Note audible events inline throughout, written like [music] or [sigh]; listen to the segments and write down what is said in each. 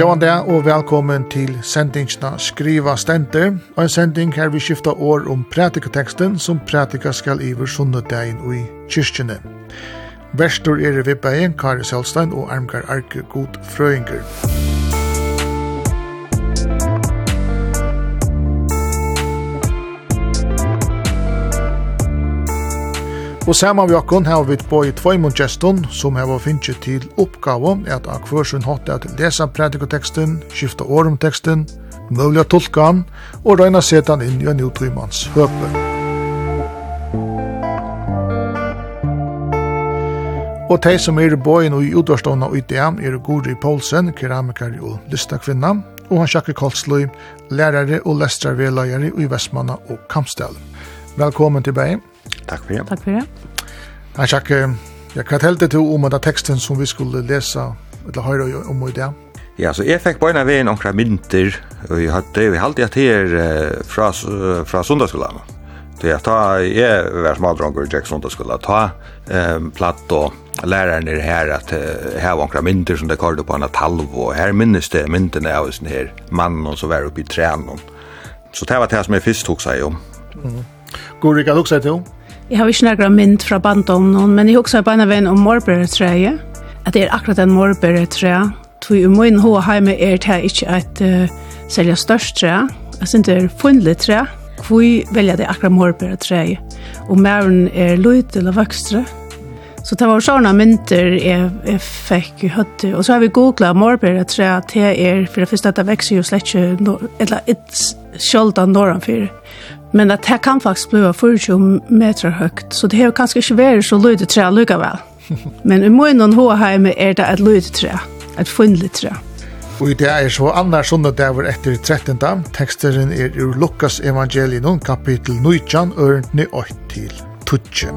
Gåan dag og velkommen til sendingsna Skriva Stenter, og en sending her vi skifta år om pratikateksten som pratika skal iver og i kyrkjene. Verstor er i Vibbeien, Kari Selstein og Armgar Arke God Frøynger. Musikk Og saman vi okkon har vi boi tveimun gestun som har finnst til oppgave at akvørsun hatt at lesa predikoteksten, skifta årum teksten, tolka han og røyna setan inn i en utrymans høpe. Og de som er i og i utvarstående og IDM er Guri Poulsen, keramiker og lystakvinna, og han sjakker Kolsløy, lærere og lestrarvelagere i Vestmanna og Kampstel. Velkommen til Bein. Takk for det. Takk for det. Nei, Jack, jeg kan telle til om den teksten som vi skulle lese, eller høre om i det. Ja, så jeg fikk bare ved noen mynter, og vi hadde vi alltid hatt her fra, fra sundagsskolen. Så jeg tar, jeg var smaldronger, i Jack sundagsskolen, ta um, platt og læreren er her at her var noen mynter som det kallet på en talv, og her minnes det myntene av sånn her mannen som var oppe i trænen. Så det var det som jeg først tok seg om. Mm. God Rikard, tok seg til? Jeg har ikke nærkere mynd fra bandom men jeg husker bare en venn om morbæretreet, at det er akkurat en morbæretreet. Tog i min hva hjemme er det ikke et uh, selja størst tre. Jeg synes det er funnelig tre. Hvor velger det akkurat morbæretreet? Og mæren er løyt eller vøkstre. Så det var sånne mynter jeg, jeg fikk i høtte. Og så har vi googlet morbæretreet til er, for det første at det vekser jo slett ikke, eller et skjoldt av Men at det kan faktisk bli 40 meter høyt, så det har kanskje ikke vært så løyde tre likevel. Men i munnen håheime er det et løyde tre, et funnelig tre. Og i det er så annars sånne dæver etter 13. Teksteren er ur Lukas evangelien, kapittel 19, ørentene 8 til 12.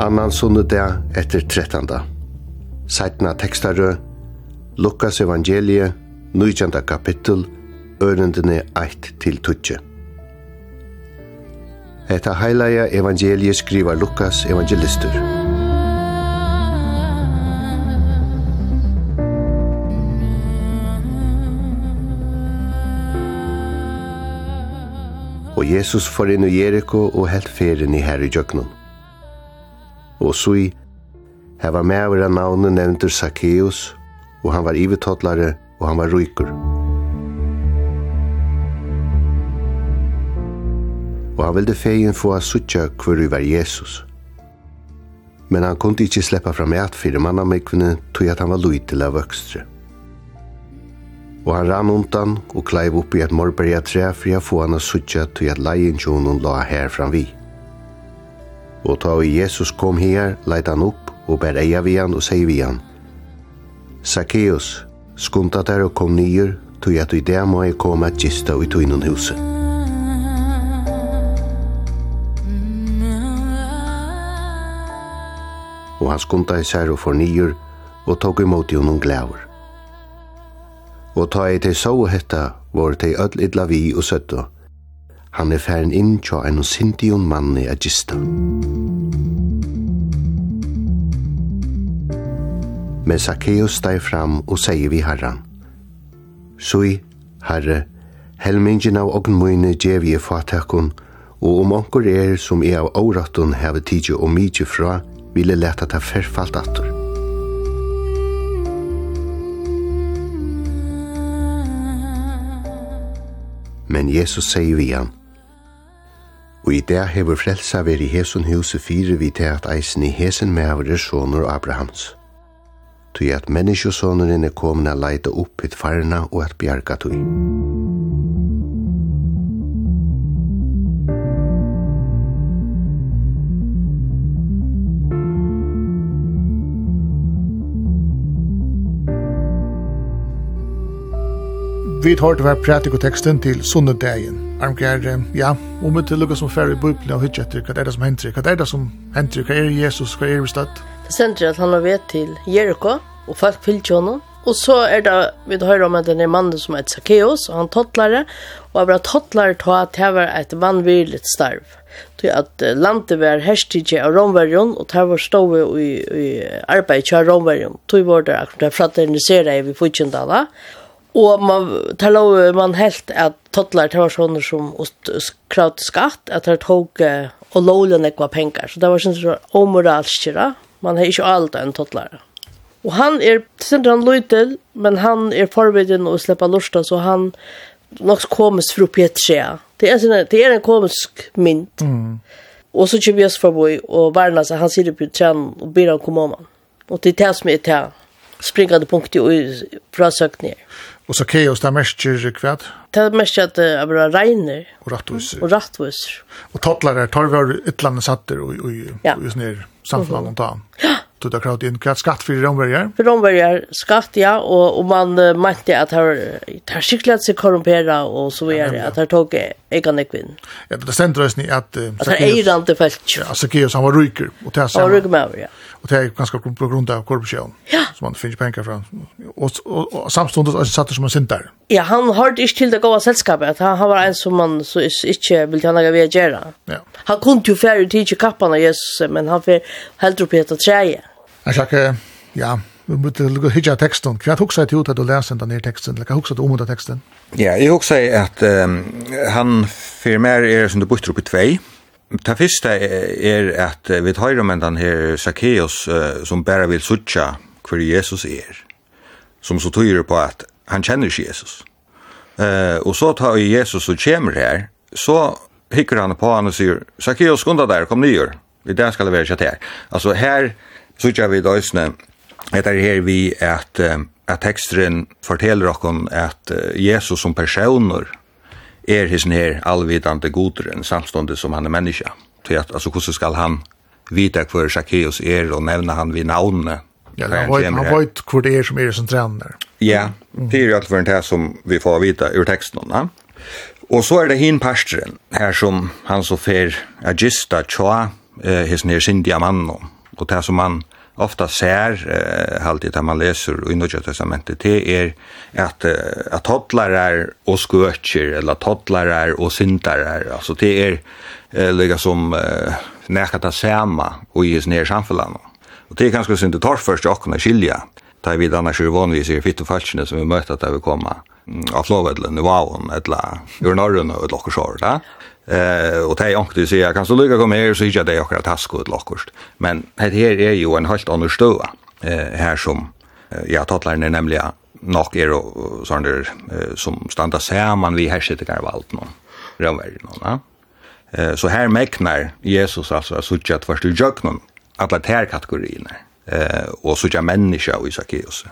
Annan sunne dag etter 13. Seitna tekstarø, Lukas evangelie, 19. kapittel, ørendene 1 til 12. Eta heilaja evangelie skriva Lukas evangelistur. Og Jesus får inn i Jericho og helt ferien i herre i djøknum. Og så i Her var med over navnet nevntur Zacchaeus, og han var ivetottlare, og han var ryker. Og han ville fegin få av suttja hver var Jesus. Men han kunne ikke sleppa fram eit fyrir manna mykvene tog at han var luitil av vøkstre. Og han rann undan og kleiv upp i et morberg et tre for jeg få han av suttja tog at leien tjonen la her fram vi. Og ta og Jesus kom her, leit han opp og ber eia vi han og sier vi han. Zacchaeus, skunta der og kom nyer, tog at i det må jeg komme at gista i tøynen huset. Og han skunta i sær og for nyer, og tog imot jo noen glæver. Og ta i til så hetta, var til ødel idla vi og søtta. Han er færen inn tja en sintion manni a gista. Musik Men Zacchaeus steg fram og sier vi herran. Sui, herre, helmingen av ognmøyne djev i fatakon, og om onkur er som er av årattun heve tidsi og mykje fra, ville leta ta ferfalt attur. Men Jesus sier vi han, Og i det hever frelsa veri hesun huset fire vi til at eisen i hesen med av resjoner Abrahams tui at menneskjøsåneren er komin a leita upp hitt farna og at bjarga tui. Vi tar til hver pratikoteksten til sunnedagen. Armgjer, ja, om vi til lukka som færre i bøyblina og hitt hva er det som henter, hva er det som henter, hva er Jesus, hva er vi stedt? sender at han har vet til Jericho, og folk fyllt honom. Og så er det, vi hører om at det er mannen mann som heter Zacchaeus, og han tottlare, og han bare tottlare til at det var et vannvirligt starv. Til at landet var herstige av Romverjon, og det var stået i, i arbeid til Romverjon. Til var det akkurat det fraternisere i Fudjendala. Og man, tar lov, man helt at tottlare, det var sånne som krav til skatt, at det tok og lovlig nekva penger. Så det var sånn som omoralskjera, Man har ikke alt en tottlare. Og han er, sindra han løytel, men han er forviden å slippe lorsta, så han nok kommer fra Pietria. Det er, sinne, det er en komisk mynd. Mm. Og så kommer jeg forbi og verna seg, han sier på tjen og ber han komme om han. Og det er det som er det springende punktet og frasøkt. Og så kaos, det merker kvært? Det mest at det er bare regner. Og rattviser. Og rattviser. Og tattler er, tar vi et eller annet satter og, og, og, ja. og, og, og, og, og, og, og, skatt och där kraut in kraut skatt for rombergar. For rombergar skatt ja og, og man uh, mente mätte det har skikkelig at seg korrumpera og så videre, ja, at att har tog egen ekvin. Ja, det centrum är att att det är inte felt. Ja, så han var ryker Og det så. Ryker med ja. Og det er ganske på grunn av korruption. Ja. Så man finns pengar från og, og, og samstundes er satt som en sent där. Ja, han har ikke til det goda sällskapet. Han, han var en som man så ikke inte vill noe ved å gjøre. Ja. Han kunne jo färre tid i kapparna Jesus, men han fikk helt upp i ett träje. Jeg sjekker, ja, vi måtte lukka hitja teksten. Hva hugsa til at du leser den nere teksten? Hva hugsa du om den teksten? Ja, jeg hugsa at um, han fyrir mer er som du bukter opp i tvei. Det første er at vi tar om den her Zacchaeus uh, som bare vil sutja hver Jesus er. Som så tyder på at han kjenner ikke Jesus. Uh, og så tar Jesus og kommer her, så hikker han på han og sier, Zacchaeus, skunda der, kom nyer. I dag skal det være kjatt her. Altså her, Så tja vi døysene, etter her vi at, at teksteren forteller okkon at Jesus som personer er hisen her allvidande godren samståndet som han er menneska. Til at, altså, hvordan skal han vita hver Zacchaeus er og nevna han vid navnet Ja, han vet, han vet hvor det er som er som trener. Ja, det er jo alt for en det som vi får vite ur teksten. Ja? Og så er det hin pastren, her som han så fer agista tjoa, eh, his her sindia mannen, og det som han ofta ser eh, alltid när man läser i Nya testamentet det är att att toddlarar och skötcher eller toddlarar och syndarar alltså det är eh, lika som eh, näka ta samma och i ner samfällan och det är ganska synd det tar först och kunna skilja tar vi annars är vanligtvis i fitt och falskene som vi möter att vi kommer av Flåvedlen i Vavon eller ur Norrön och ett lockers år. Eh och det är också så jag kan så lycka komma här så hittar det och att taska ut lockost. Men det här är ju en helt annan stöa eh här som ja ner nämligen nok er og sånn der som standa saman vi her sitter garvalt nå. Rømmer nå, ja. Eh så her meknar Jesus altså så søkja først du jøknon alla tær kategorier. Eh og søkja menneske og Isakios.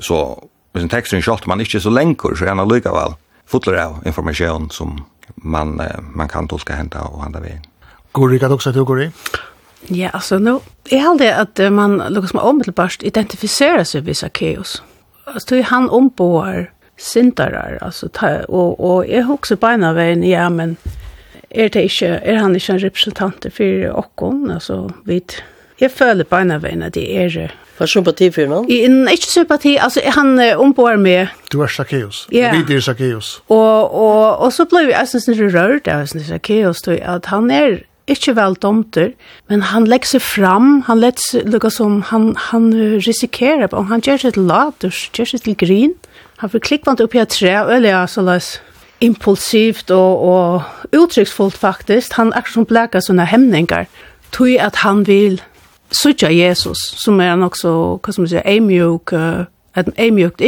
Så hvis en teksten skalt man ikke så lenkur så er han lukka vel fotler av informasjon som man, man kan tolka hända och handa vägen. Går det också att du går det? Ja, alltså nu, jag det att man liksom omedelbart identifierar sig med Zacchaeus. Alltså det är han ombår syndarar, alltså, ta, och, och jag har också beina vägen, ja, men är, det inte, är han inte en representant för åkken, Alltså vid Jeg føler på en av veien at jeg er... Hva er sympati for noen? Jeg er ikke sympati, altså han ombår med... Du er Zacchaeus, ja. vi er Zacchaeus. Og, og, og så ble vi, jeg synes, litt rørt av Zacchaeus, at han er ikke vel domter, men han legger seg fram, han lägger sig, som, han, han risikerer på, han gjør seg til laters, gjør seg til grin, han får klikkvant opp i et tre, og ja, så läs impulsivt og, og uttrycksfullt faktisk, han er som blæka sånne hemninger, tog at han vil sucha Jesus som är nog så vad ska man säga ämjuk ett ämjukt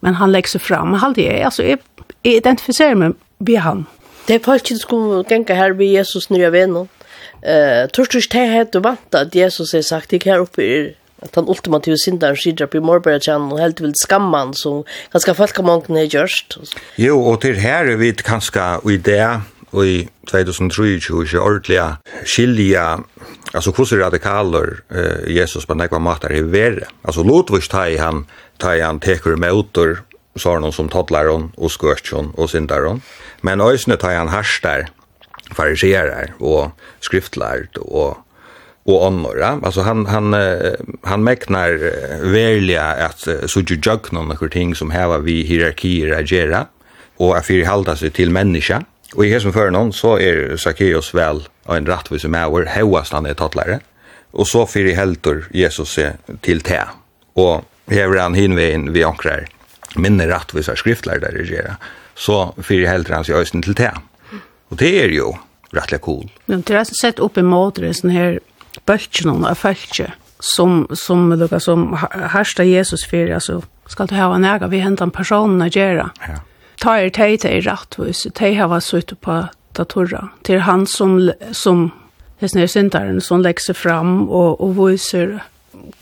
men han lägger sig fram. Men han det alltså är identifierar mig vi han det är faktiskt skulle tänka här vi Jesus nya vänner eh törstig te hade vant att Jesus har sagt det här uppe i att han ultimativt syndaren skidrar på Morbergjan och helt vill skamman så ganska folk har många gjort. Jo, och till här är vi ganska i det i 2023 ikke ordentlig skilja, altså hvordan radikaler uh, Jesus på nekva matar er verre. Altså Lodvig teg han, tar han teker med utor, så har noen som tattlaron og skørtjon og syndaron, men øysene teg han harstar, fariserar og skriftlärd og og onnora. Alltså han han han mäknar verliga att så ju jugna några ting som här vi hierarkier agera och att förhålla sig till människa Og i hesen før noen så er Zacchaeus vel og en rettvis som er hevast han er tattlare. Og så fyrir heltor Jesus seg til te. Og hever han hinvein vi ankrar minne rättvisa av skriftlærer der regjera. Så fyrir helter han seg øysen til te. Og det er jo rettelig cool. Men det har sett opp i måter i sånne her bøltjenene av føltje som, som, som, som hersta Jesus fyrir, altså skal du hava nega vi hentan personen å gjøre. Ja ta er tei tei rattvus, tei hava sutt på datorra. til han som, som hesne nere syndaren, som legger fram og, og viser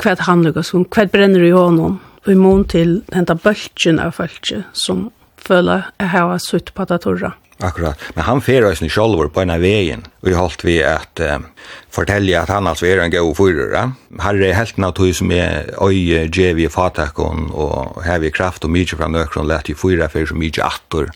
hva han som hva brenner i honom, og imon til henta bølgen av fölkje som føler jeg hava sutt på datorra. Akkurat. Men han fer oss nu sjálvor på ena vägen. Vi har hållt vi att um, fortälja att han alltså är en god fyrare. Här är helt naturligt som är oj ge vi fatakon och här kraft och mycket från ökron lät ju fyra för så mycket attor.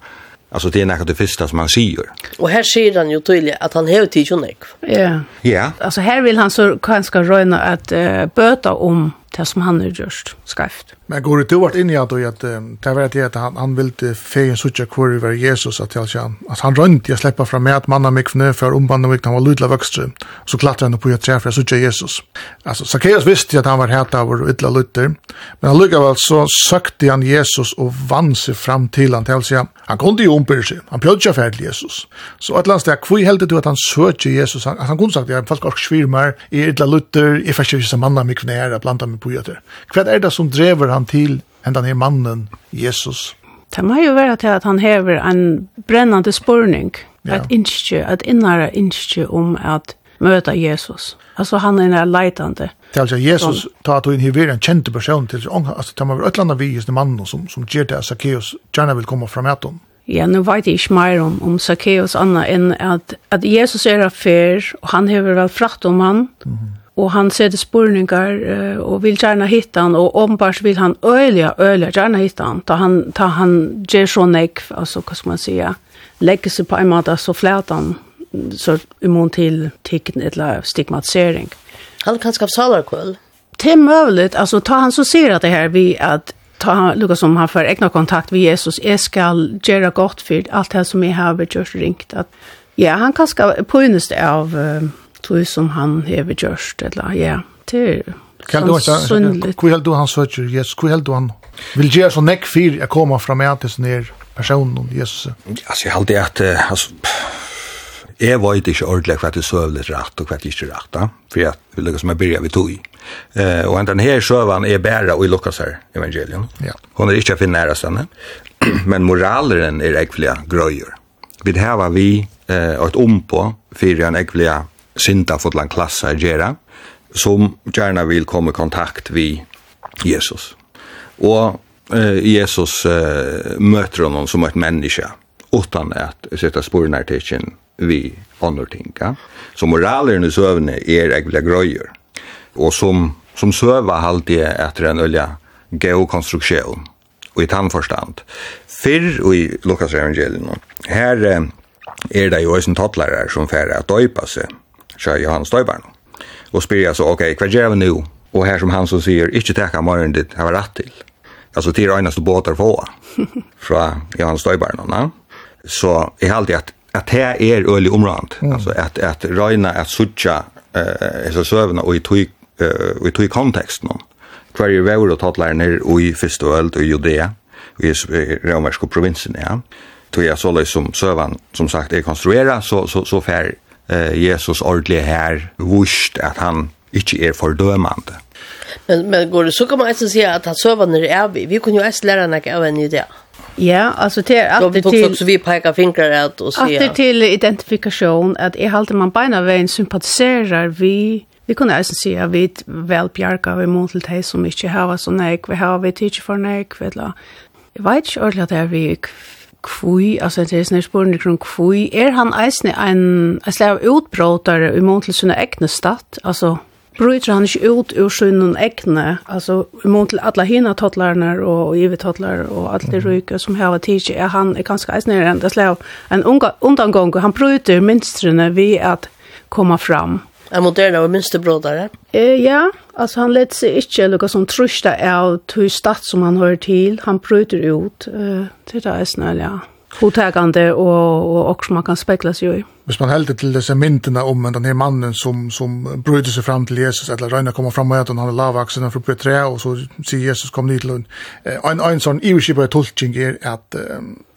Alltså det är något det första som man säger. Och här säger han ju tydligt att han har tid ju Ja. Ja. Alltså här vill han så kanske röna att uh, böta om det som han har gjort skreft. Men går det vart in i att det det var att han han ville fejen söka kvar över Jesus att jag kan att han runt jag släppa fram med att manna mig knö för umbanden vilket han var lydla vuxen så klattrade han på att träffa Jesus. Alltså Zacchaeus visste att han var heta av ytla lutter men han lyckades väl så sökte han Jesus och vann sig fram till han till sig. Han kunde ju ombyr sig. Han pjödde sig till Jesus. Så ett landsdag kvui helt du att han sökte Jesus han, han kunde sagt jag fast går svir i ytla lutter i fast jag manna mig knä blanda mig på det. Vad är det som driver han till ända ner mannen Jesus? Det må jo være til at han hever en brännande spurning, Ja. et innskje, et innare innskje om at möta Jesus. Altså han er en leitande. Det er altså Jesus tar hun inhivera en kjente person til, altså det må være et eller annet just mannen som, som gjør det Zacchaeus gjerne vil komme fram etter Ja, nu vet jeg ikke mer om, om Zacchaeus annet enn at, at Jesus er affær, og han hever vel fratt om han, mm -hmm og han sätter spurningar uh, och vill gjerne hitta han och ombars vill han öliga öliga gjerne hitta han ta han ta han ger så nek, alltså hva skal man säga legger seg på en måte så flätan så imon till tikkene eller stigmatisering. Han kan skapa salarkull. Det er möjligt, alltså ta han så ser att det här vi att ta Lukas som han för egna kontakt med Jesus. jeg skal gjøre godt for allt det som jeg har gjort ringt. Att, ja, han kan skapa på av tog som han hever gjørst, eller ja, det er sånn sunnligt. Hvor held du han søker Jesus? Hvor held du han vil gjøre så nekk fyr jeg kommer fra meg til sånne personen om Jesus? Altså, jeg held det at, uh, altså, jeg vet ikke ordentlig hva det søvlet rett og hva det ikke rett, da. For jeg vil lukke som jeg begynner vi tog i. Uh, og den her søvan er bæra i lukkes her, evangelium. Ja. Hun er ikke å finne nære stedene, men moraleren er ekvelige grøyer. Vi har vi eh, et om på, for en ekvelige synda fotland klassar gera, som gärna vill komma i kontakt vi Jesus. Och eh, Jesus eh, möter honom som ett människa utan att sätta spåren här till vi ting. tinka. Så moralen i sövne är ägla gröjer. Och som, som söva halt det en den ölja geokonstruktion och i tandförstand. Fyrr och i Lukas evangelium här eh, är det ju en tattlare som färre att döpa sig sier Johannes Støybarn. Og spyr jeg så, ok, hva gjør vi nå? Og her som han så sier, ikke teka morgen ditt, jeg var rett til. Altså, til øyneste båter få, [laughs] fra Johannes Støybarn. Så jeg har alltid at, at det er øyelig områd. Mm. Altså, at, at røyna, at suttja, eh, så søvna, og i tog, uh, i tog konteksten. Hver er vevr og tattlærer och i første og i Judea, i romerske provinsen, ja. Tog jeg så løs som søvan, som sagt, er konstruera, så, så, så fær Jesus ordentlig her vust at han ikke er fordømende. Men, men går det, så kan man eisen si at han søvende er vi. Vi kunne jo eisen lære noe av en idé. Ja, altså til at det til... Så vi peker fingre ut og sier... At til identifikasjon, at jeg halte man beina veien sympatiserer vi... Vi kunne også si at vi vel bjerga vi mot til de som ikke har så nek, vi har vi tidsfor nek, vi la... Jeg vet ikke ordentlig at det er vi kvui, altså det er sånne spørsmål kring kvui, er han eisne en, en slag utbråtere i mån til sine egne stadt, altså bryter han ikke ut ur sine egne, altså i mån til alle hina tottlarna og ivetottlare og alle de ryke som har tidsi, er han er ganske eisne en, en slag en undangong, han bryter minstrene vi at komma fram. En moderne og minstebrådare? Eh, ja, Alltså han lät sig inte lukka som trusta av tog stats som han hör till. Han bryter ut uh, till det här snälla. Ja hotägande och och också man kan spekla sig i. Hvis man helder til disse myntene om den her mannen som, som bröt seg fram til Jesus, eller Røyne kommer fram og at han har lavaksen fra Petre, og så sier Jesus kom dit til henne. En, en sånn iverskipet tolking er at,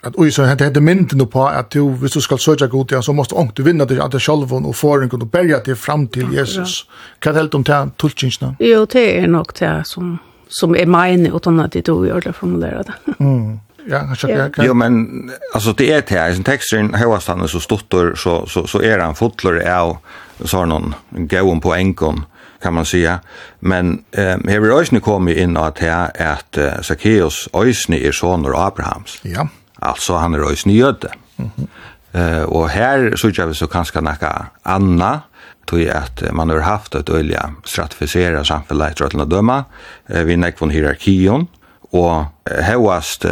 at oi, så hette hette myntene på at du, hvis du skal søke god til så måste ångt du vinna dig at det selv og en og berge til fram til Jesus. Hva helt om det tolkingene? Jo, det er nok det som, som er mine, utan sånn at du gjør det formuleret. Mm. Ja, kanske ja. Jo men alltså det är det här som texten högstanne så stottor så så så är han fotler av så har någon gåon på enkon kan man säga. Men eh här vi rösne kommer in att här är att Zacchaeus ösne är son av Abrahams. Ja. Alltså han är ösne jöde. Mhm. Mm eh och här så jag så kanske näka Anna tog att man har haft ett öliga stratificerat samfällighet att döma eh, vid nekvon hierarkion og hevast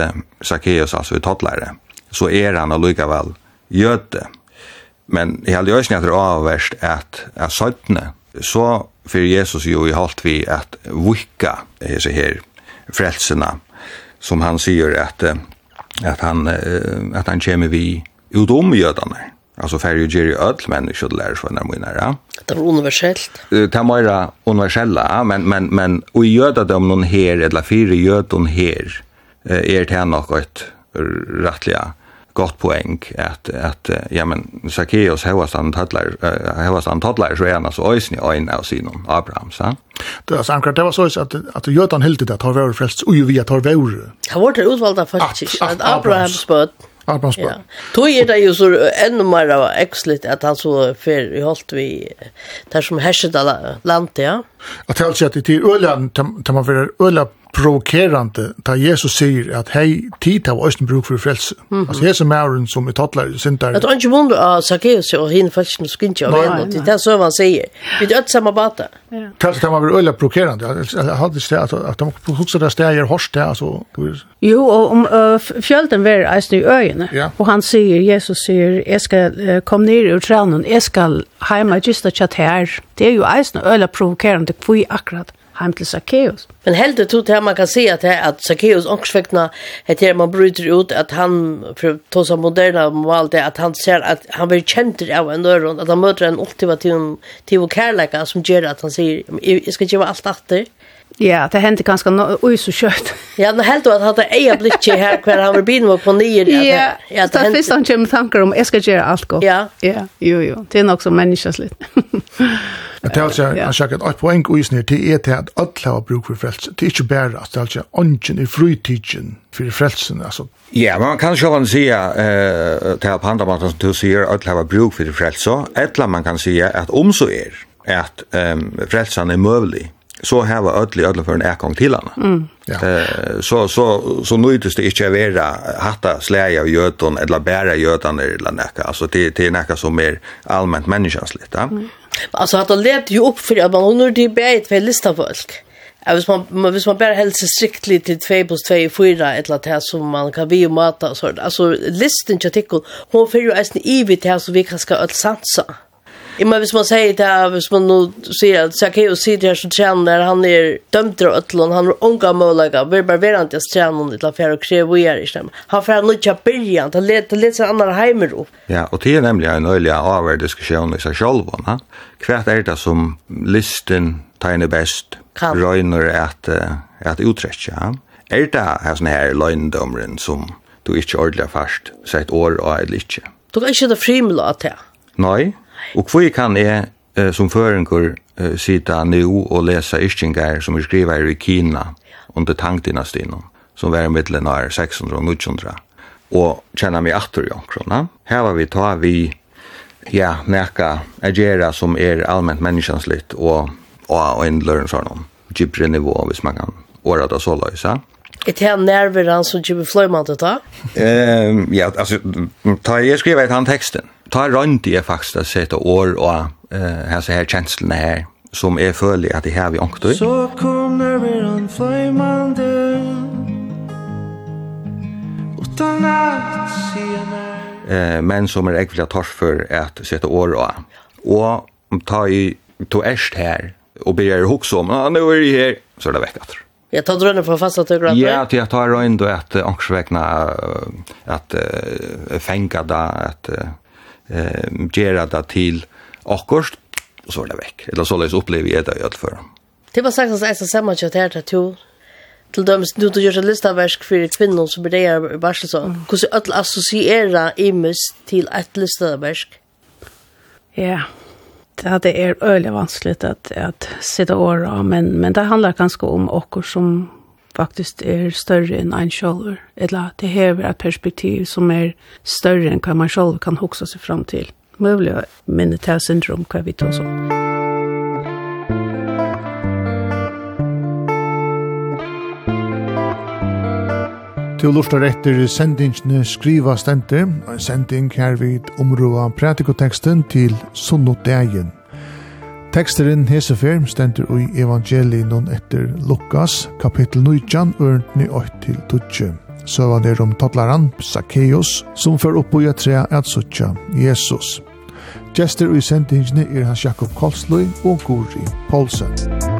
Zacchaeus altså i tottlære, så er han allikevel jøte. Men i halde jøsning at det er avverst at, at søytene, så fyrir Jesus jo i holdt vi at vikka hese her frelsena, som han sier at, at han, at han kommer vi utom jødene. Alltså färg ju ger ju öll människor att lära sig när man är. Det är universellt. Det är mer universella, men men men och gör det om någon här eller fyra göd hon här är det här något rättliga gott poäng att att ja men Zacchaeus hevas han tattlar hevas han tattlar så är han så ösnig en av sin Abraham så. Det var sant det var så att att gör han helt det har varit frälst och ju vi har varit. Han var det utvalda faktiskt att Abrahams bud. Arbansbø. Ja. Tog er det jo så enda mer av ekslitt at han så fer i holdt vi der som herset av landet, ja. At det er alltid at det er øyland, til man fer øyland provokerande ta Jesus säger att hej tid av øyne bruk för frälse. Mm -hmm. Alltså Jesus mæren som er sin där. At han ju vondre av Zacchaeus hin henne med skinja av en det er det som han säger. Vi er samma bata. Ja. Kanske det var vel provokerande, Jag hade det att att de hukse där stedet jag hors där altså. Jo, och om fjälten var eisen i øyene, och han säger Jesus sier, ska skal komme ner ur trænen, Jag ska hemma just att chatta här. Det är ju eisen øyne provokerande, hvor akkurat heim til Zacchaeus. Men helt det tog man kan se att här att Zacchaeus ångsväckna heter man bryter ut att han för tosa moderna mål det att han ser att han blir känd av en öron att han möter en ultimativ till kärleka som gör att han säger jag ska ge allt åter. Ja, det hände ganska no oj så kött. Ja, men helt att hade eja blick här kvar han var bin på nio. Ja, ja, det hände. Det finns en tankar om jag ska göra allt gott. Ja. Ja, jo jo, det är nog så lite. Jag tar så jag har att ett poäng och just nu till är att alla har bruk för frelsen. Det er ikke bare at det er ånden i fritidsen for frelsen. Altså. Ja, men man kan sjålan sige uh, til på andre måten som du sier at det var bruk for frelsen, eller man kan sige at om så er at um, frelsen er möjlig så har öll i öll för en ekong till henne. Mm. Eh så så så nöjdes det inte vara hatta släja av jötan eller bära jötan eller näka. Alltså det det är näka som mer allmänt människans lite. Mm. Alltså att det levde ju upp för att man under det bäit för lista folk. Ja, hvis man, hvis man bare helst er striktlig til 2 plus 2 i 4, et eller annet som man kan vi og mata og sånt. Altså, listen til artikkel, hun fyrir jo eisen i vi til her som vi kan skal alt sansa. Men hvis man sier det her, hvis man nå sier at Zacchaeus sitter her som trener, han er dømt av øtlån, han er unga målaga, vi er bare verant i trener, et eller annet for å kreve vi er i stemmen. Han får han nødja byrjan, han leter litt seg andre heimer opp. Ja, og det er nemlig en øyelig avhver diskusjon i seg sjolv, hva er det som listen tegner best, kan røyner at, at utretja. Er det her sånne her løgndomren som du ikke ordentlig fast sett år og eller ikke? Du kan ikke det frimla at det? Nei, og hvor kan jeg som føringer uh, sitte nå og lese ischingar som vi skriver i Kina under tankdynastinen, som var i middelen av 600 og 900, og kjenner meg atter i omkron. Her var vi ta vi ja, neka agera som er allment menneskjanslitt og og en løren sånn om gypre nivå hvis man kan åra det så løysa. Er det her nerver han som gypre fløymann til ta? Um, ja, altså, ta jeg skriver et han teksten. Ta rundt jeg faktisk å sette år og uh, her, her kjenslene her som er følelig at det her vi ångte. Så kom nerver han fløymann Utan at Eh, men som er ekvilja tors for at sette år og. Og ta i, to erst her, och börjar huxa om, ah, nu är det här, så är det vecka efter. Jag tar drönnen från fasta till grabbar. Ja, jag tar rönt och att ångsväckna att fänga det, att göra det till åkost, och så är det väck. Eller så upplever jag det i alla fall. Det var sagt att jag ska samma kött här till till dem som du gör ett listaverk för kvinnor som börjar i Barselsson. Hur ska alla associera imus till ett listaverk? Ja. Yeah det är øyelig vanskelig att att sitta åra men men det handlar kanske om okkur som faktiskt är större än en själv eller det här ett perspektiv som är större än vad man själv kan huxa sig fram till. minne til syndrom kan vi ta så. til lustar etter sendingsne Skriva Stenter, en sending her vid områa pratikoteksten til Sunnodegjen. Teksteren Hesefer stenter i evangelien etter Lukas, kapittel 19, ørntni 8 til 12. var er om tattlaran, Zacchaeus, som fer opp i et tre at suttja, Jesus. Gjester i sendingsne er hans Jakob Kolsløy og Guri Poulsen.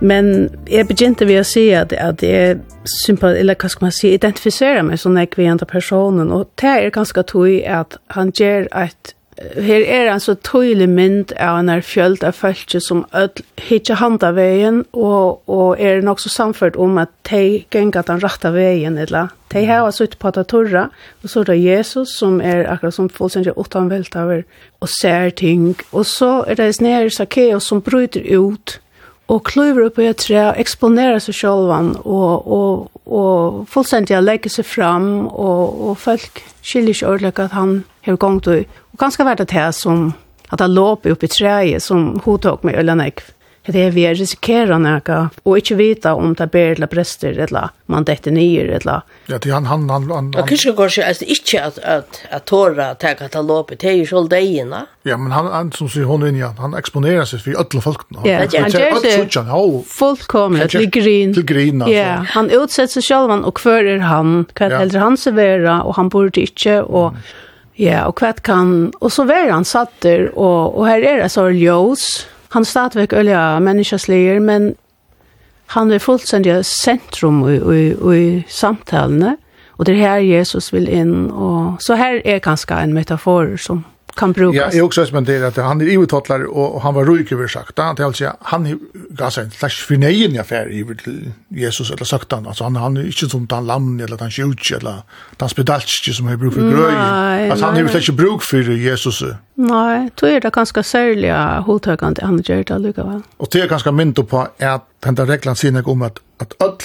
Men jeg begynte ved å si at, at jeg sympa, eller hva skal man si, identifiserer meg som jeg kvinnende personen, og det er ganske tog at han gjør at Her er en så tydelig mynd av en er fjølt av følelse som hittar handa veien, og, og er nok så samført om at de gengar den rette veien, eller de har altså på at torra, og så er det Jesus som er akkurat som fullstendig utanvelt over og ser ting, og så er det nere Zacchaeus som bryter ut og kløver upp i et tre og eksponerer seg sjølvan og, og, og fullstendig legger seg fram og, og folk skiljer ikke ordentlig at han har gongt ut. og ganske vært det her som at han låper upp i treet som hun tok med Ølanekv det er vi risikerer noe, og ikke vite om det ber eller brester, eller man dette nye, eller... Ja, det han, han, han... han Ja, kanskje går ikke, altså, ikke at, at, at tåra tar katalopet, det er jo selv degene. Ja, men han, han som sier hun inn igjen, han eksponerer seg for alle folkene. Ja, han gjør det fullkomlig til grin. Til grin, altså. Ja, han utsetter seg selv, og hver er han, hva ja. helder han serverer, og han burde ikke, og... Ja, og hva kan... Og så var han satt der, og, og her er det så ljøs, han stadigvæk ølja menneskeslier, men han er fullstendig sentrum i, i, i samtalene, og det er her Jesus vil inn, og så her er kanskje en metafor som kan brukas. Ja, jeg også men det är att han er ivetottlare, og och han var ruik over sagt. da, til altså, han gasar en slags fornøyen nej i affär över till Jesus eller sagt han altså, han han er ikke som den lamm eller den sjuk eller den spedalsk som har bruk grøy. Nei, altså, han har inte bruk for Jesus. Nei, då er det ganske særlig hodtøkende, han gjør det alltså. Og det er ganske mynd på at den där reglan nek om at, at all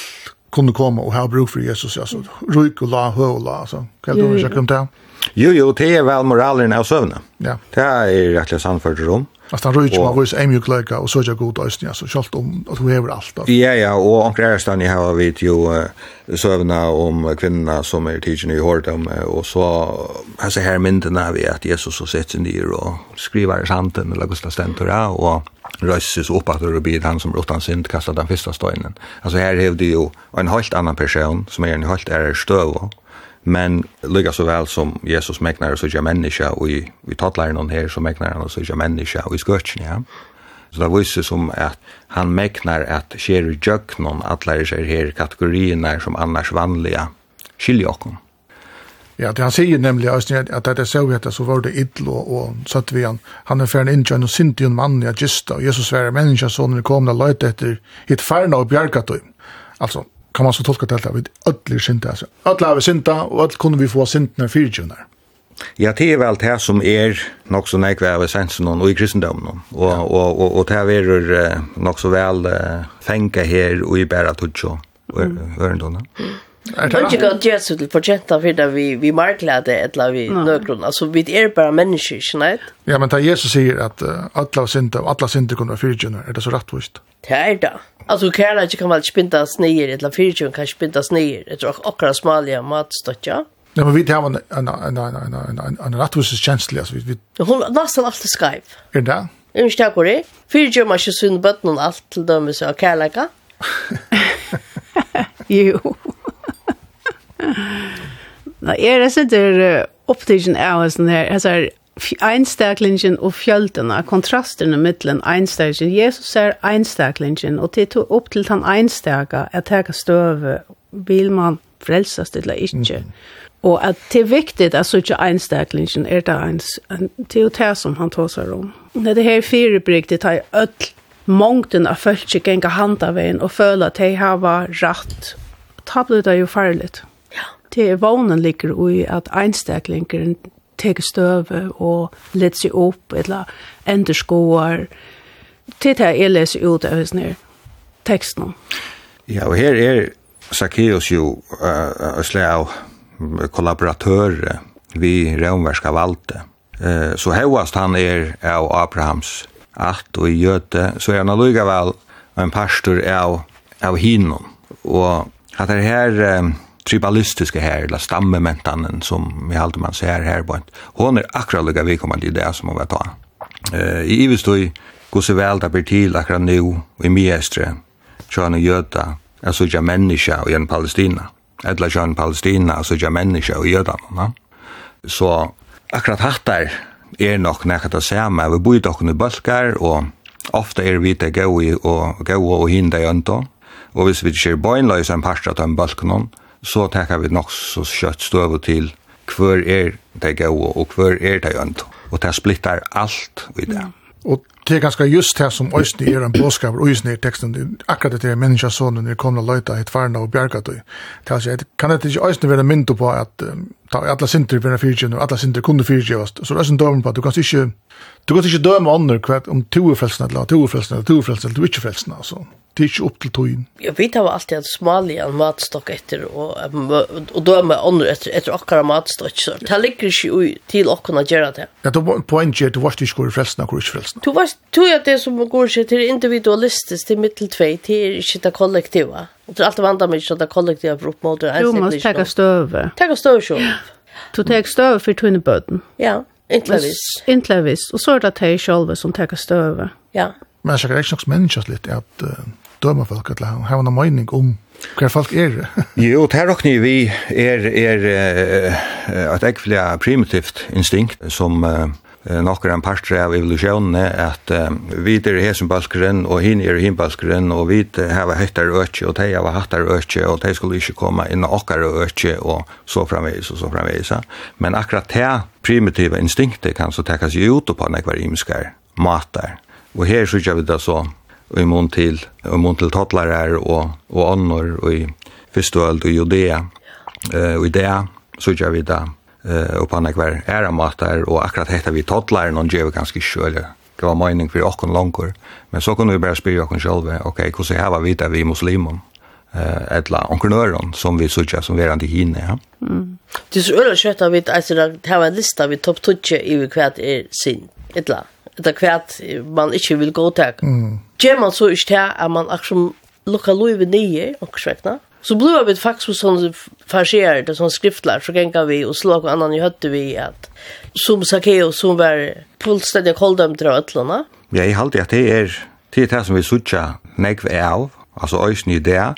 kunne komme og ha bruk for Jesus altså, Ruik og la høy og la altså, hva alltså. Kan du säga om det? Jo, jo, det er vel moralen av søvnet. Ja. Det er rettelig samført rom. At han røyder man en mjuk løyga og søkja god øyne, altså, selv om at hun hever alt. Ja, ja, og omkring ærestan jeg har vidt jo søvna om kvinnerna som er tidsen i hårdom, og så hese her myndene vi at Jesus så sitter nyr og skriver i sanden, eller Gustav Stentora, og røyses opp at det blir han som råttan synd kastet den første støynen. Altså her hever det jo en helt annan person som er en helt ærer støv, Men lika så vel som Jesus mäknar og sykja menneska, og i, vi tattlæren hon her, så mäknar han og sykja menneska, og i skøtjen, ja. Så det viser som at han megnar at skjer i djøknon, atlærer seg her kategorierna som annars vanliga skiljer okkom. Ja, det han sier nemlig at det er vet så var det idlo og satt vi han. Han er en inntjøn og sinti en mann i agista, og Jesus var menneska så kom det kom kom kom kom hit kom kom kom kom kan man så tolka det att vi ödlir synda. Alltså, ödla har vi synda och ödla kunde vi få syndna fyrtjunar. Ja, det er vel det som er nok så nekve av essensen og i kristendommen. Og, ja. og, og, og det er uh, nok så vel uh, fengt her og i bæra tutsjå og ørendånden. Mm. Det är inte gott jag så till procent av det vi vi marklade eller vi nøkron. Altså, vi er bare mennesker, ikke nei? Ja, men da Jesus sier at uh, säger att alla og alle alla kunne være fyrtjønner, er det så rettvist? Det er det. Alltså kan inte kan väl spinta snyer eller fyrtjøn kan spinta snyer. Det tror akkurat smalige matstøtja. Ja, men vi har en en en en en en en, en rättvis kjenslig, altså. vi vi... Hun er nesten alltid Skype. Er det? Jeg Är inte det korrekt? Förgjuta man ju synd bort någon alt til dem så kärleka. Jo. Nei, er det sitter opptigen av sånn her, altså einstaklingen og fjöldene, i mittlen einstaklingen. Jesus er einstaklingen, og til opp til han einstaka, at her kan støve, vil man frelsas til det ikke. Og at det er viktig at så ikke einstaklingen er det ens, det er jo det som han tar seg om. Det er her firebrygtet, det tar ødel mångden av folk som ganger hand av veien og føler at de har vært rett. Det blir det jo farligt. Det er vånen ligger i at einsteklingeren teker støve og lett seg opp, eller ender skoer. det jeg leser ut av hos nere teksten. Ja, og her er Zacchaeus jo uh, slag av kollaboratør vi romverska valde. Uh, så hevast han er av Abrahams at og i Gjøte, så er han alluga vel en pastor av, av hinon. Og at det her... Um, tribalistiske her, eller stammementanen som vi alltid man ser her på. Hon er akkurat lika vidkommande i det som hun vill ta. Uh, I Ivestøy, då i vel väl blir til akkurat nu i Miestre, tjön och er så ikke människa och en Palestina. Eller tjön Palestina, alltså jag människa och Göta. Na? Så akkurat hatt der er nok nekka det samme. Vi bor dokken i bølgar, og ofta er vi det gau og, og, og hinda i ønta. Og hvis vi ikke er bøgnløys en parstra av en bølg så tenker vi nok så kjøtt støv til hver er det gode og hver er det ønt. Og det splittar alt i det. Mm. Og det er ganske just det som Øysten er en påskap, og Øysten er teksten, akkurat det er menneskesånen, til å løyta, et farna og bjerga bjergat. Kan det ikke Øysten være mynd på at ta alla sinter for fyrtjen, og alla sinter kunde fyrtjen så Øysten dømer på at du kan ikke, du kan ikke døme ånder om to er frelsene, eller to er frelsene, eller to er frelsene, eller to er frelsene, altså det er ikke opp til tøyen. Ja, vi tar alltid en smalig en matstokk etter, og, og da er vi andre etter, etter akkurat matstokk, så det ligger ikke til åkken å gjøre det. Ja, det var en at du var ikke hvor frelsen og hvor ikke frelsen. Du var tror jeg det som går seg til individualistisk, til mitteltvei, til ikke det kollektiva. Og det alt alltid vandrer meg ikke det kollektiva for oppmåter. Du må takke støve. Takke støve sjøv. Du tar støve for tunne bøten. Ja, intlevis. Intlevis, og så er det at jeg selv som takker støve. Ja. Men jeg sikkert ikke nok menneskelig at döma folk, att ha en mening om hva folk er? [laughs] jo, det her vi er, er uh, et ekvelig primitivt instinkt som uh, nokkur en parter av evolusjonen er at uh, vi er hesenbalskeren og hin er hinbalskeren og vi har høytar økje og de har hattar økje og de skulle ikke komme inn og okkar økje og så framvis og så framveis Men akkurat det primitive instinktet kan så tekkas ut på nekvar imskar matar. Og her sykja vi det så og i mån til, og i mån til tattlarar og, og annor og i fyrstøld og judea. Uh, og i det så gjør vi det eh og på andre hver æramater og akkurat heter vi tattlarar noen gjør vi ganske kjøle det var mening for okken langer. Men så kunne vi och spyrja okken sjølve, ok, hvordan var vi där vi muslimer? eh etla onkelnøren som vi såg som verande hinne ja. Mm. Det er så øyla skjøtta vi at det var en lista vi topp 20 i hvert er sin etla det kvært man ikke vil gå til. Mm. Gjør man så ikke til at man akkurat lukka loive nye, og svekna. Så blua vi faktisk hos sånne farsier, det sånne skriftlar, så genga vi og slå annan i høtte vi at som Sakeo, som var fullstendig koldømter av ötlana. Ja, jeg halte at det er det er det som vi sutja negv av, altså øysen i det,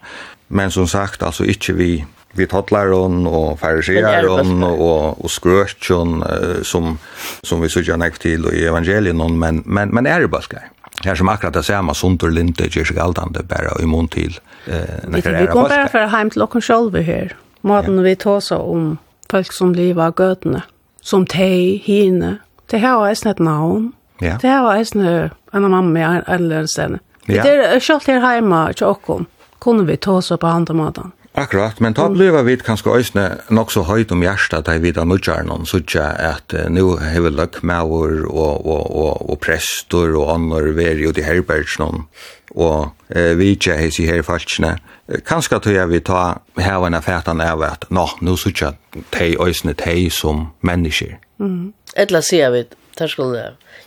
men som sagt, altså ikke vi vi tottlar hon och fariserar hon och och skröch hon som som vi söker näkt till i evangelien hon men men men är det baskar. Här som akkurat det samma sunter linte är sig alltande bara i mån till eh när det är Vi kommer bara för hem till och själva här. Maten vi tar så om folk som lever av götna som teg, hine. Det här var snett navn. Ja. Det här är snö en av mamma eller en sen. Det är självt här hemma, tjockon. Kunde vi ta oss på andra måten? Akkurat, men ta bliva vid kanskje òsne nok så høyt om hjertet da vi da nudjar noen sutja at uh, nu hever løkmauer og, og, og, og prestor og annor veri ut i herbergsnån og uh, vi ikke heis i her falskne Kanskje tror jeg vi ta hevana fætan av at nå, nu sutja tei òsne tei som mennesker. Mm. Etla sier vi, der skulle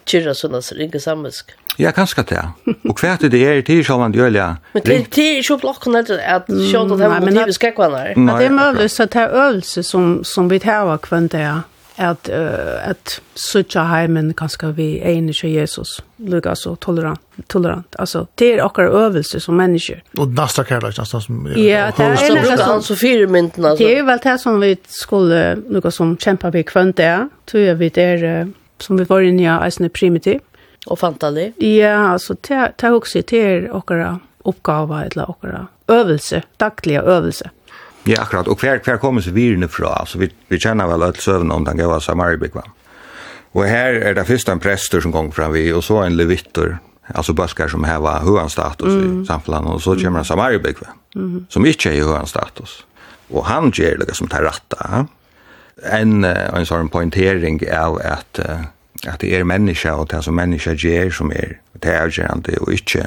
kyrra sånn, ringe sammensk. Ja, kanskje det. Og hva er det er til gjør djølja? Men det er ikke blokken etter at sjålvann det her motivet skal her. Men Det er mulig så det er øvelse som, som vi tar av kvann det er at, uh, at suttja heimen kanskje vi er inne ikke Jesus, lukka så tolerant. tolerant. Altså, det er akkurat øvelse som mennesker. Og nasta kærleik, nesten som... Ja, det er nekka han så fire mynten, altså. Det er vel det som vi skulle lukka som kjempa vi kvann det er, tror jeg vi det er, som vi var inne i, eisne primitiv Och fantali? Ja, alltså det det också till några uppgåva eller några övelse, dagliga övelse. Ja, akkurat. Og hver, hver kommer seg virene fra. Alltså vi vi känner väl att søvn om den gamla Samaribik va. Och här är det først en prester som kommer fram vi och så en levitter. Alltså baskar som har var högan status mm. i samfunnet, och så kommer en Samaribik va. Mm. Som inte är högan status. Och han gjør det som tar ratta. En en sån poängtering av att at det er menneska og det som menneska gjør som er det er avgjørende og ikke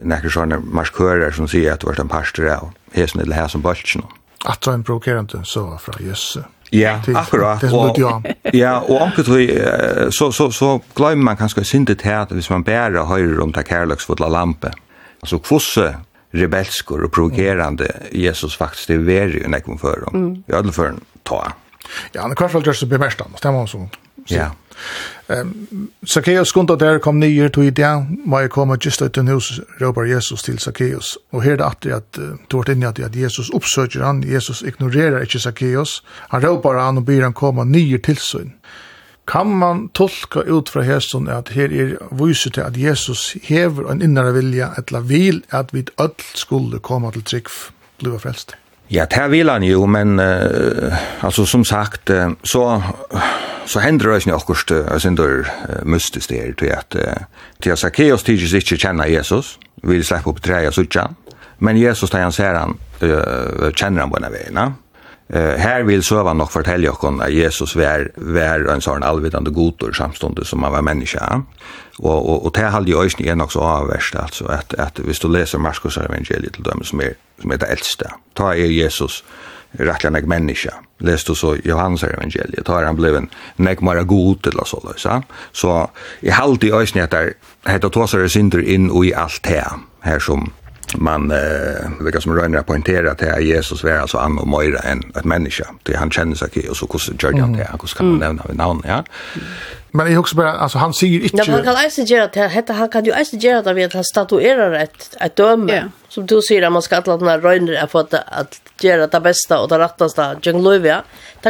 nekker sånne marskører som sier at du er en parster av hesen eller hesen bølsen. At du er en provokerende så fra Jøsse. Ja, til, akkurat. Det som du gjør. Ja, og anker tog, så, så, så glemmer man kanskje sintet til at hvis man bare hører om det kærløksfotla lampe, altså kvosse rebelskor og provokerande Jesus faktisk det er veri i nekvom føren, mm. i en ta. Ja, han er hvert fall gjør seg bemerkstamme, stemmer han sånn. Ja. Ehm Zacchaeus skunda der kom nyer to idea, må jeg komme just ut til hus ropar Jesus til Zacchaeus. Og her er det alltid at tort inn at at Jesus oppsøker han, Jesus ignorerer ikke Zacchaeus. Han ropar han og ber han komme nyer til sin. Kan man tolka ut fra hesson at her er vyser til at Jesus hever en innere vilja, etla vil at vi öll skulle komme til trygg, blive frelst? Ja, det vil han jo, men uh, altså som sagt, uh, så, så hender det ikke akkurat uh, sin dør uh, mystisk der, til at uh, til at Zacchaeus tidligst ikke kjenner Jesus, vil slippe opp treet og suttje men Jesus da han ser han, uh, kjenner han på denne veien. Uh, her vil søvan nok fortelle oss at Jesus var, var en sånn alvidende godtor samstående som han var menneske. Uh, Og, og, og det halde i øyne er nok så avverst, altså, at, at hvis du leser Marskos evangeliet til dem, som er, som er det eldste, ta er Jesus rettelig nek menneske. Lest du så Johannes evangeliet, ta er han blevet nek mara god til oss, så, så jeg halde i øyne at det heter tåsare synder inn og i alt det her som man eh vilka som rönner poängterar att här Jesus var alltså annorlunda mera än ett människa. Det han känner sig och så hur gör han det? Hur ska man nämna vid namn, ja? Men jeg husker bare, altså han säger inte. Nej, han kan eisen gjøre det. hette han kan jo eisen gjøre det ved at han statuerer et, et døme. Ja. Som du sier, at man skal alle denne røyner er for at, at gjøre det beste og det retteste, Jung Lovia.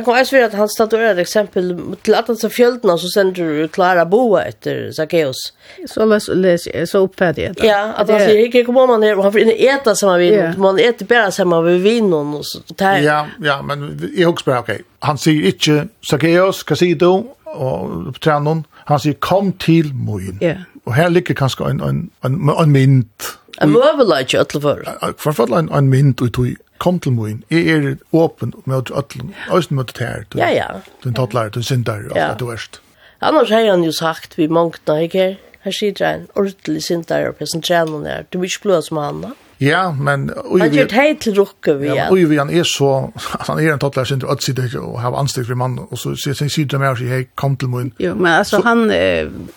kan eisen för at han statuerer et eksempel til at han ser och så sender du Klara Boa etter Zacchaeus. Så läs läs så uppfattar jag. Ja, at han sier, ikke kommer man her, och han får inte äta samma vin. vinen, Man etter bare sammen med vinen og så där. Ja, ja, men jeg husker bare, ok, Han sier ikke, Zacchaeus, hva sier du? og på trænun, han sier, kom til moin. Ja. Og her ligger kanskje en, en, en, en mynd. En møvelage, alle for. For fall en, en mynd, ut i kom til moin. Jeg er åpen med alle, med det her. Ja, ja. Du er tattler, du er synder, og alt det verst. Annars har han jo sagt, vi mangtna, ikke her? Her sitter en ordentlig synder, og presenterer han her. Du vil ikke blå som han, da. Ja, men Han gjør Det är rukke vi. Ja, oj vi han er så Altså, han er en tottlar og sitter ikke og har anställd for man og så sier han sier til meg og sier, hei, kom til mun. Jo, men alltså han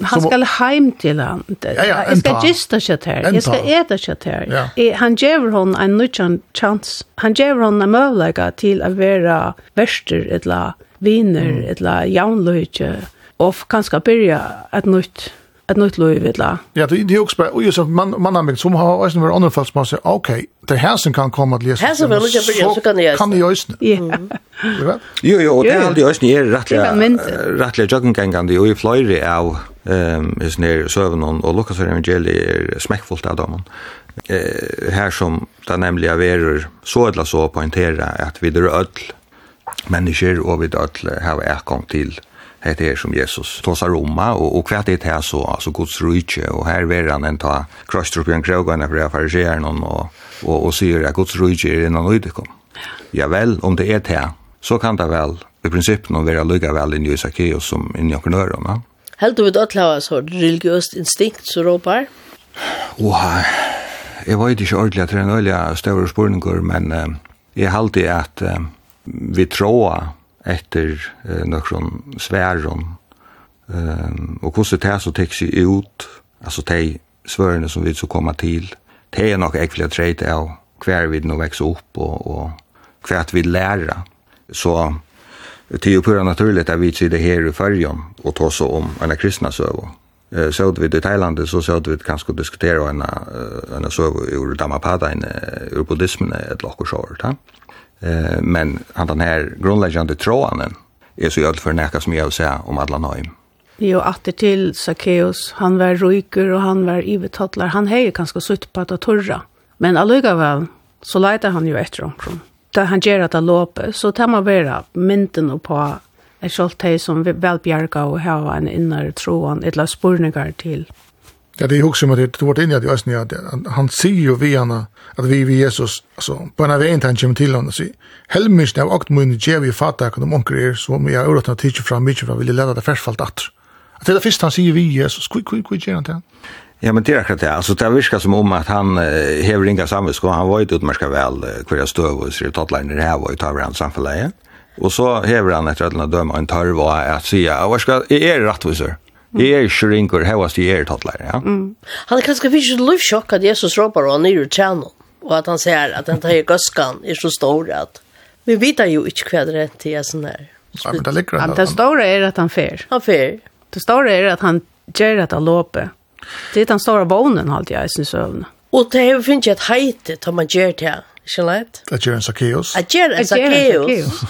han skal heim til han. Ja, ja, Jag ska gista kött här. Jag ska äta kött här. Han ger hon en nutchan chans. Han ger hon en möjlighet till att vara värster eller viner eller jaunlöjtje och kanske börja ett nytt ett nytt liv eller? Ja, det är också bara, och just man, man har mig som har ösnen varit andra folk som har sagt, okej, det här som kan komma att läsa. Här som vill jag börja så kan det ösnen. Kan det just. Ja. Jo, jo, och det är aldrig det är rättliga, rättliga joggengängande och i flöjre av ehm is ner söven och Lukas evangeliet är smäckfullt av dem. Eh här som där nämligen är så eller så poängtera att vi det öll människor och vi öll har ett gång till det er som Jesus tåsar Roma, og, og hva det er så, altså Guds rujtje, og her ver han en ta krøster opp i en krøvgane for jeg fariserer noen, og, og, og sier at Guds rujtje er innan uidekom. Ja vel, om det er det, så kan det vel i prinsipp, å være lykka vel inn i Isakeios som inn i okkurøren. Helt du vet at ha så religiøst instinkt som råpar? Åh, jeg vet ikke ordentlig at det er en øyelig større spørninger, men eh, jeg halte at eh, vi tråder etter eh, nøkron sværon. Um, og hvordan det er så tek seg ut, altså de svørene som vi så kommer til, det er nok ekvile treit av hver vi nå vekser opp og, og hver vi lærer. Så det er jo pura naturligt at vi sitter her i fyrjon og tar så om en kristna søvå. Eh så vi i Thailand så så vi kanskje diskutera en en søvå ur Dhammapada en ur buddhismen et lokkur sjørt. Eh, men han den här grundläggande tråden är så jag för näka som jag vill säga om alla nöjm. Jo, att det till Zacchaeus, han var ryker och han var ivetattlar. Han hejer kanske sutt på att torra. Men allugaväl så leitar han ju efter omkring. Da han gjør at det låper, så tar man være mynden på et selv de som velbjerga og hava en innere troen, eller spurningar til Ja, det är också med det vart inne att jag snär att han ser ju vi att vi vi Jesus alltså på när vi inte han kommer till honom så helmisch av åkt mun ge vi fatta kan de onkel är så vi jag ordat att teacher fram mycket från vill lära det färsfalt att. Att det först han ser vi Jesus quick quick quick gärna där. Ja, men det är akkurat det. Alltså det virkar som om att han hever inga samvetskå. Han var ju utmärska väl hver jag stöv och ser tattlarna det här var ju tar varandra samfället. Och så hever han efter att han en tørv och att säga, hva skal, är er. Jeg er ikke ringer, her var det jeg er tattler, ja. Mm. Han er kanskje fyrt lovsjokk at Jesus råper han nere tjener, og at han ser at den tar gøskan er så stor at vi vet jo ikke hva det er til Jesus her. Ja, men det ligger han. Det store er at han fer. Han fer. Det store er at han gjør at han låper. Det er den store vånen, halte jeg, synes øvne. Og det er jo finnes et heite, tar man gjør til han. Ikke lett? Det gjør en Zacchaeus. Det gjør en Zacchaeus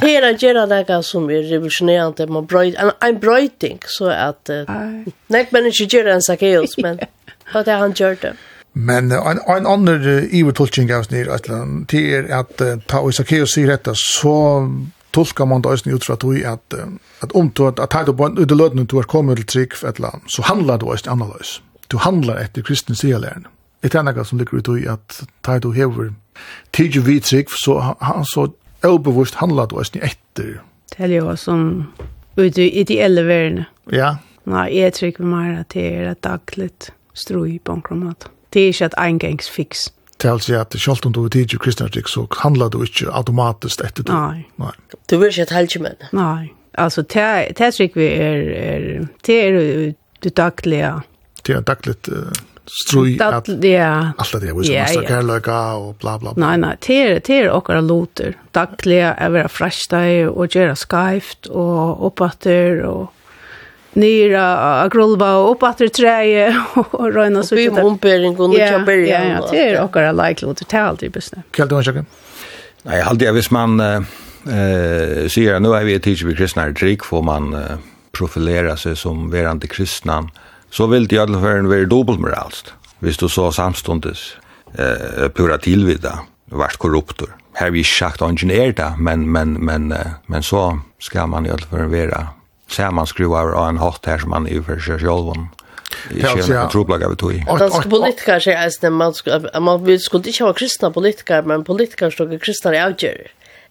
det är att göra något som är revolutionerande. Man bröjt, en, en bröjting så att... Uh, nej, men inte göra en Zacchaeus, men vad det han gör det. Men en, en annan ivertolkning av snir, det är att uh, ta Zacchaeus säger detta så tolkar man det ösnen utfra tog att att om du att ta på ut löden du har kommit till trick för ett land så handlar du ösnen annorlunda. Du handlar efter kristen själen. Det är något som ligger ut i att ta du hever tidig vitrik så han så obevust handla du eisne etter. Det er jo som ut i ideelle verden. Ja. Nei, jeg trykker mer at det er et dagligt strøy på en kromat. Det er ikke et engangsfiks. Det er altså at selv om du er tidlig kristenartikk, så handler du ikke automatisk etter det. Nei. Nei. Du vil ikke et helgemenn? Nei. Altså, det trykker vi er, er, det er det daglige. Det er dagligt... Uh strøy at ja. alt det, vi skal stå kærløyga og bla bla bla. Nei, nei, det er, det er okkara loter. Daglig er vera frashtai og gjera skaift og oppatter og nyra av grulva og oppatter treie og røyna så Og bym ombering og nukja bergen. Ja, ja, det er okkara leikloter, det er alltid bestne. Kjell, du har sjokken? Nei, alltid, hvis man eh, sier, nå er vi et tidsby kristne er trygg, får man uh, profilera sig som verande kristna eh, så vil det i alle fall være dobbelt moralst, hvis du så samståndes eh, pura tilvidda, vart korruptor. Her vi sagt ungen er det, men, men, men, eh, men så skal man i alle fall være skruvar av en hatt här som man er for Det är om. Jag ser en troplaga vi tog i. Danske politiker säger att man, man, man skulle inte ha kristna politiker, men politiker stod kristna i avgör.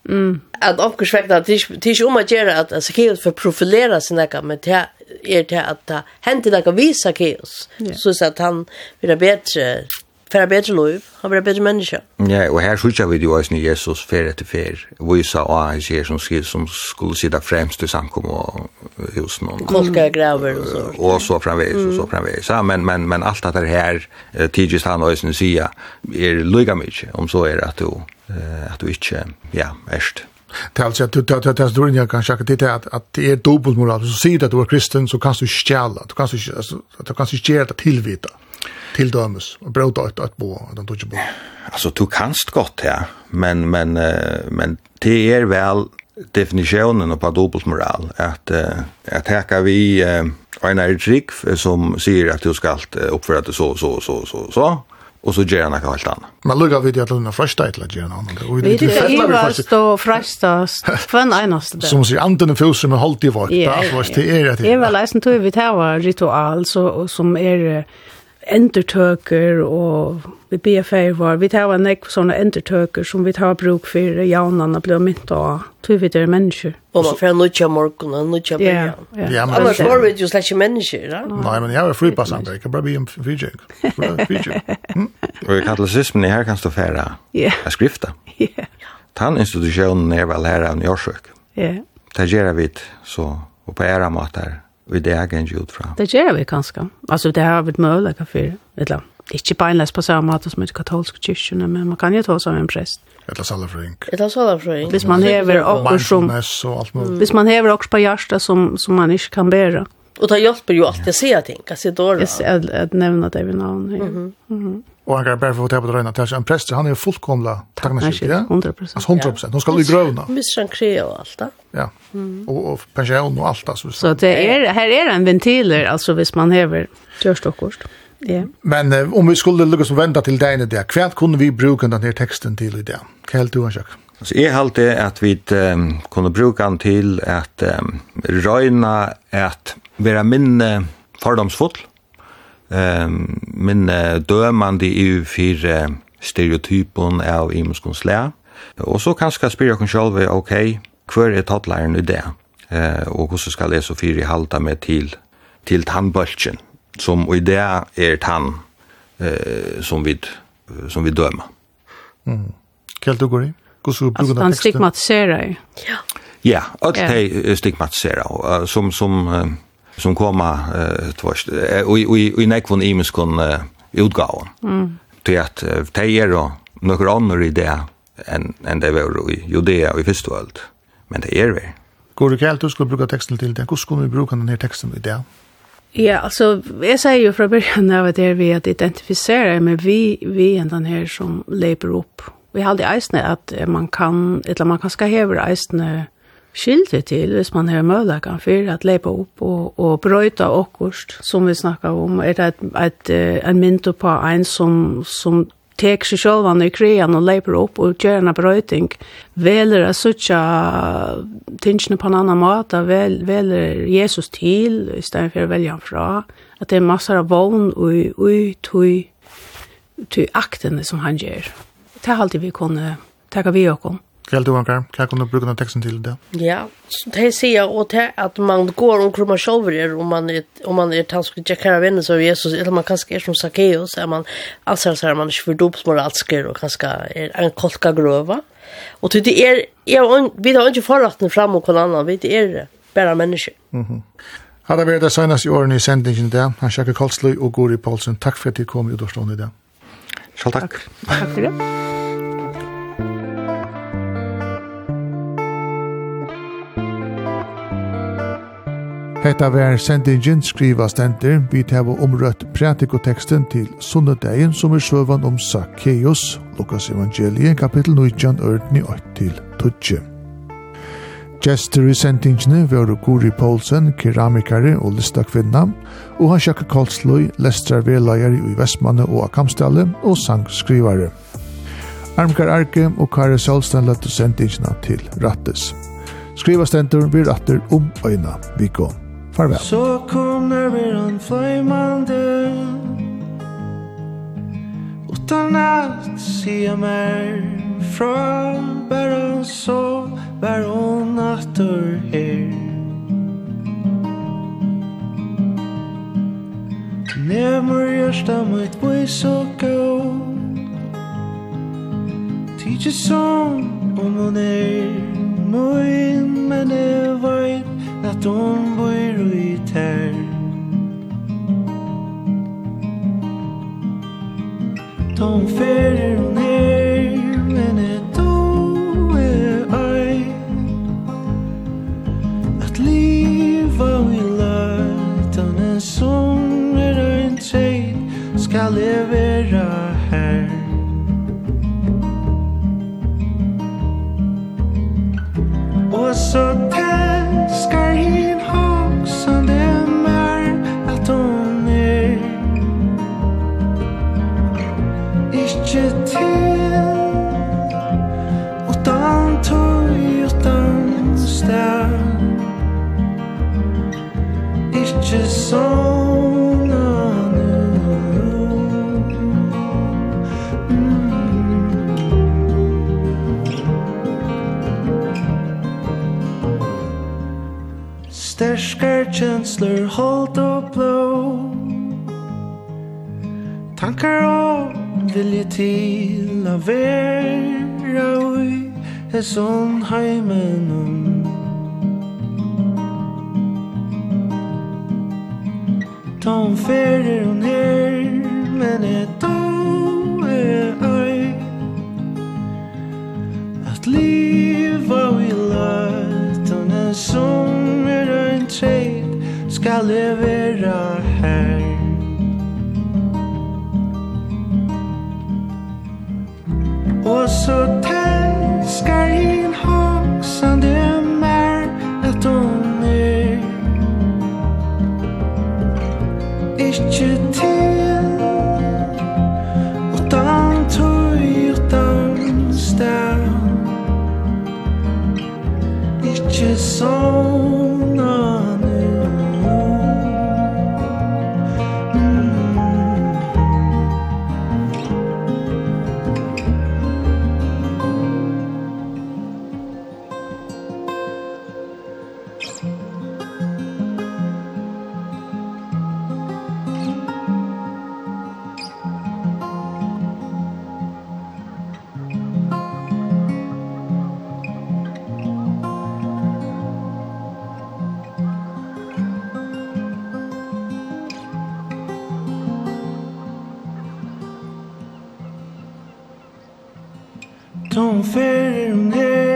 Mm. Att omkursväckna, det är inte om att göra att Zacchaeus för profilera sin näka, men det er til at det henter noe visa kaos. Yeah. Så at han blir bedre, for en bedre lov, han blir bedre menneske. Ja, og her sykja vi jo også Jesus fer etter fer, visa og han sier som, skil som skulle sitte fremst i samkommet og hos noen. Kolka graver og så. Og så framveis, og så framveis. Ja, men, men, men alt dette her, tidligst han også sier, er lyga mykje, om så er at du, at du ikke, ja, erst. Det är alltså att du tar det här dörren jag kan checka till det att det är dubbelmoral. Så säger du att du är kristen så kan du stjäla. Du kan inte du kan inte göra det tillvita. Till dömes och bråta ett att bo att de tog bo. Alltså du kanst gott ja, men men men det är väl definitionen på dubbelmoral att att här kan vi en är som säger att du ska uppföra dig så så så så så och så ger han något helt annat. Men lugga vid att lugna första ett lägger han. Vi det är vast och frästast en enaste. Som sig antingen fus som hållt i vart. Ja, det är det. Det är väl läsen vi det ritual så som är endertøker og vi ber fer var. Vi tar en ek såna endertøker som vi tar bruk for jaunan blir mynt og tror vi det er mennesker og man får nutja morgon og nutja bæja ja ja. men annars var vi just like mennesker da nei men jeg [laughs] er fri på passant jeg kan bare bli en fijig og jeg kallar sysmen i her kan stå færa jeg skrifta. Tann institutionen er vel her av Njorsøk ja det gjør vi så og på æra matar Og det er ganske ut fra. Det gjør vi kanskje. Altså, det har vi et mulighet for, eller ikke beinleis på samme måte som i katolsk kyrkjene, men man kan jo ta som en prest. Eller salafrøyng. Eller salafrøyng. Hvis man hever okkur som... Mindfulness og alt mulig. Hvis man hever okkur på hjärsta som, som man ikke kan bæra. Og det hjelper jo alltid å se ting, hva se dårlig. Jeg nevner det ved navn. Mm -hmm. Mm -hmm. Og han kan bare få ta på dröna til en prester, han er jo fullkomla tagnarskydd, ja? 100%. Altså 100%, ja. skal ska grøvna. grövna. Missan kre och allt det. Ja, og, og pensjon og alt allt. Så, så det är, här är en ventiler, alltså hvis man hever häver törstockorst. Yeah. Men eh, om vi skulle lukka som vända till dig i det, kvart kunde vi bruke denne teksten til i det? Hva helt du, Anjak? Så jeg halte at vi um, kunne bruke den til at um, røyna at være minne fordomsfull, Um, men dømande i fire stereotypen av imenskons læ. Og så kanskje spyrre oss selv, ok, hver er tattlaren i det? Uh, og hvordan skal jeg så fire halda meg til, til tannbølgen, som i det er tann uh, som, vi, som vi dømer. Mm. Kjell, du går i? Hvordan bruker du teksten? Han stigmatiserer. Ja, ja och ja. det stigmatiserer. Som, som uh, som kommer eh tvåst och och i nekvon imiskon utgåvan. Mm. Till att det är då några andra idéer än än det var i Judea och i första värld. Men det är det. Går det helt du skulle bruka texten till det? Hur skulle vi bruka den här texten i det? Ja, alltså jag säger ju från början av att det är vi att identifiera men vi vi är den här som lever upp. Vi hade eisne att man kan eller man kan ska hävra eisne skilte til hvis man har møllakan for att leipa opp og, og brøyta okkurst, som vi snackar om, er det et, et, en mynd på en som, som tek seg sjølvan i krean og leiper opp og gjør en brøyting, veler a suttja tingene på en annan måte, vel, veler Jesus til i stedet for å velge han fra, at det er massar av vogn og ui tui tui aktene som han gjør. Det er alltid vi kunne teka vi okkom. Kväll du ankar, kan du bruke den teksten til det. Ja, så det säger jag åt att man går och krumma shower om man är om man är tanskig checkar vänner så Jesus eller man kanske är som Zacchaeus är man alltså så här man för dop små alsker och kanske är en kolka gröva. Och det är jag vi har inte förlatten fram och kon annan, vi det är bara människor. Mhm. Hade vi det senast i årene i sendingen der, Han sjekker Kolsløy og Gori Paulsen. Takk for at du kom i og i dag. Selv takk. Takk for det. Hetta vær sendingin skriva stenter. vi tæva omrøtt pratikoteksten til sunnedegin som er søvan om Zacchaeus, Lukas evangelie, kapitel 19, ørdni 8-12. Gjester i sendingene var Guri Poulsen, keramikare og listakvinna, og han sjakka Karlsløy, lestrarveleier i Vestmanne og Akamstalle, og sangskrivare. Armkar Arke og Kare Solstein lette sendingene til Rattes. Skriva stendur blir atter om øyna vikon. Farvel. Så kommer vi en flöjmande Utan att se mer Fra bara så Bara hon natter här Nemur hjärsta mitt boi så gå Tidje som om hon er Moin men jeg veit at hon bor i tær. Tom ferir hon her men et du er ei At liva vi løtan en som er ein tjej skal leve Sterskar kjensler holdt og blå. Tankar og vilje til å være ui Es on heimen om Tom fyrir hon her Men et du er øy. At liva vi løtt Og en som er ein treit Skal levera não fer